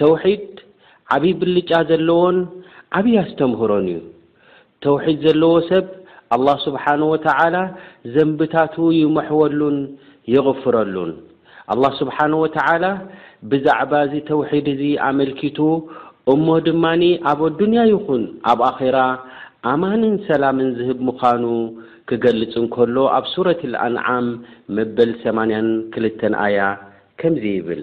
ተውሒድ ዓብይ ብልጫ ዘለዎን ዓብይ ኣስተምህሮን እዩ። ተውሒድ ዘለዎ ሰብ ኣላህ ሱብሓነሁ ወተዓላ ዘንብታቱ ይምሕወሉን የቕፍረሉን። ኣላህ ሱብሓነሁ ወተዓላ ብዛዕባ እዚ ተውሒድ እዚ ኣመልኪቱ እሞ ድማ ኣብ ኣዱንያ ይኹን ኣብ ኣኼራ ኣማንን ሰላምን ዝህብ ምዃኑ ክገልጽ እንከሎ ኣብ ሱረት ኣልኣንዓም መበል ሰማንያን ክልተን ኣያ ከምዚ ይብል።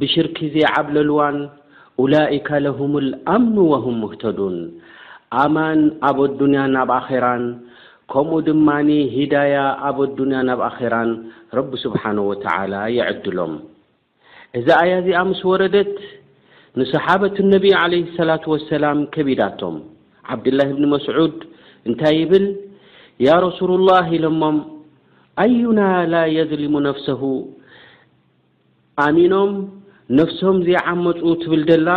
ብሽርኪ ዘይዓብለልዋን ኡላኢከ ለሁሙል ኣምኑ ወሁም ሙህተዱን ኣማን ኣብ ኣዱንያን ኣብ ኣኼራን ከምኡ ድማ ሂዳያ ኣብ ኣዱንያን ኣብ ኣኼራን ረቢ ስብሓነሁ ወተዓላ ይዕድሎም። እዛ ኣያ እዚኣ ምስ ወረደት ንሰሓበት ነብይ ዓለይሂ ሰላቱ ወሰላም ከቢዳቶም። ዓብድላህ እብኒ መስዑድ እንታይ ይብል ያ ረሱሉላህ ኢሎሞም ኣዩና ላ የዝሊሙ ነፍሰሁ ኣሚኖም ነፍሶም ዘይዓመጹ ትብል ደላ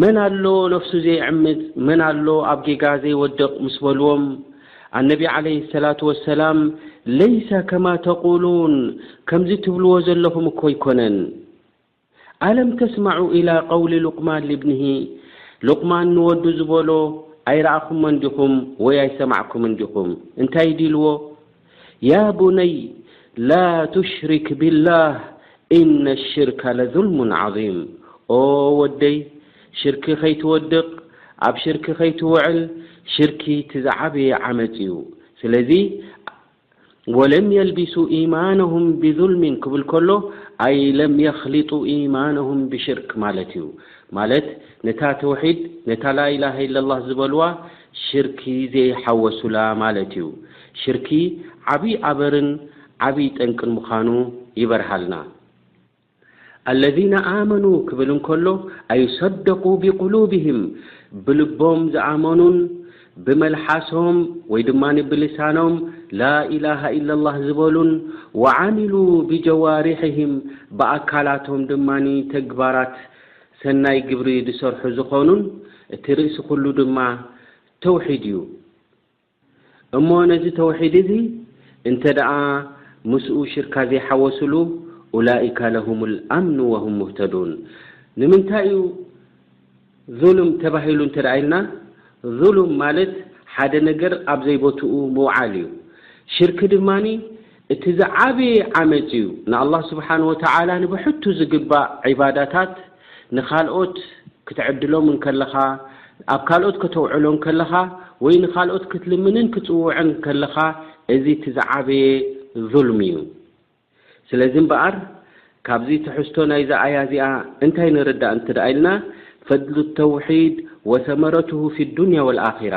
መን ኣሎ ነፍሱ ዘይዕምጽ መን ኣሎ ኣብ ጌጋ ዘይወድቅ ምስ በልዎም ኣነቢ ዓለይሂ ሰላቱ ወሰላም ለይሰ ከማ ተቁሉን ከምዚ ትብልዎ ዘለኹም እኮ ኣይኮነን ኣለም ተስማዑ ኢላ ቀውሊ ሉቅማን ሊብንሂ ሉቅማን ንወዱ ዝበሎ ኣይረኣኹሞን ዲኹም ወይ ኣይሰማዕኩምን ዲኹም እንታይ እዩ ዲልዎ ያ ቡነይ ላ ቱሽሪክ ቢላህ ኢነ ሽርካ ለዙልሙን ዓዚም ኦ ወደይ ሽርኪ ከይትወድቅ ኣብ ሽርኪ ከይትውዕል ሽርኪ እቲ ዝዓበየ ዓመጽ እዩ ስለዚ ወለም የልቢሱ ኢማነሁም ቢዙልሚን ክብል ከሎ ኣይ ለም የኽሊጡ ኢማነሁም ቢሽርክ ማለት እዩ ማለት ነታ ተውሒድ ነታ ላኢላሃ ኢለላህ ዝበልዋ ሽርኪ ዘይሓወሱላ ማለት እዩ። ሽርኪ ዓብይ ኣበርን ዓብይ ጠንቅን ምዃኑ ይበርሃልና። ኣለዚነ ኣመኑ ክብል እንከሎ ኣይ ሰደቁ ቢቁሉብህም ብልቦም ዝኣመኑን ብመልሓሶም ወይ ድማ ብልሳኖም ላኢላሃ ኢለላህ ዝበሉን ወዓሚሉ ብጀዋሪሕህም ብኣካላቶም ድማ ተግባራት ሰናይ ግብሪ ዝሰርሑ ዝኾኑን እቲ ርእሲ ኩሉ ድማ ተውሒድ እዩ እሞ ነዚ ተውሒድ እዚ እንተ ደኣ ምስኡ ሽርካ ዘይሓወሱሉ ኡላኢካ ለሁሙል ኣምኑ ወሁም ሙህተዱን ንምንታይ እዩ ዙልም ተባሂሉ እንተ ደኣ ኢልና ዙሉም ማለት ሓደ ነገር ኣብ ዘይቦትኡ ምውዓል እዩ ሽርክ ድማ እቲ ዝዓበየ ዓመጽ እዩ። ንኣላህ ስብሓነሁ ወተዓላ ንብሕቱ ዝግባእ ዒባዳታት ንኻልኦት ክትዕድሎም እንከለኻ፣ ኣብ ካልኦት ከተውዕሎ እንከለኻ ወይ ንኻልኦት ክትልምንን ክትጽውዕን እንከለኻ እዚ እቲ ዝዓበየ ዙልም እዩ። ስለዚ እምበኣር ካብዚ ትሕዝቶ ናይዛ ኣያ እዚኣ እንታይ ንርዳእ እንተድኣ ኢልና ፈድሉ ተውሒድ ወሰመረቱሁ ፊዱንያ ወልኣኺራ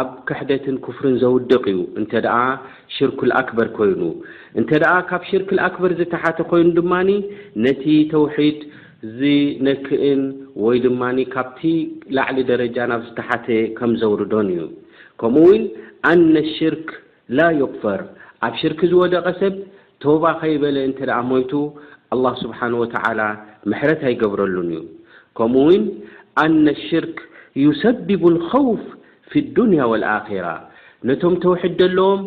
ኣብ ክሕደትን ኩፍርን ዘውድቕ እዩ እንተድኣ ሽርኩል ኣክበር ኮይኑ። እንተድኣ ካብ ሽርክል ኣክበር ዝተሓተ ኮይኑ ድማ ነቲ ተውሒድ ዝነክእን ወይ ድማ ካብቲ ላዕሊ ደረጃ ናብ ዝተሓተ ከም ዘውርዶን እዩ። ከምኡ እውን ኣነ ሽርክ። ላ ዩቅፈር ኣብ ሽርኪ ዝወደቀ ሰብ ቶባ ከይበለ እንተ ሞይቱ ኣላህ ስብሓን ወተዓላ ምሕረት ኣይገብረሉን እዩ ከምኡ ውን ኣነ ሽርክ ዩሰቢቡ ልከውፍ ፊ ዱንያ ወልኣኪራ ነቶም ተውሒድ ደለዎም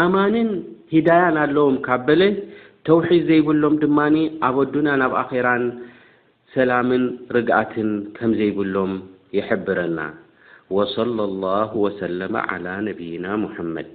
ኣማንን ሂዳያን ኣለዎም ካብ በለ ተውሒድ ዘይብሎም ድማ ኣብ ኣዱንያን ኣብ ኣኪራን ሰላምን ርግኣትን ከምዘይብሎም ይሕብረና። ወሰለላሁ ወሰለመ ዓላ ነብይና ሙሐመድ።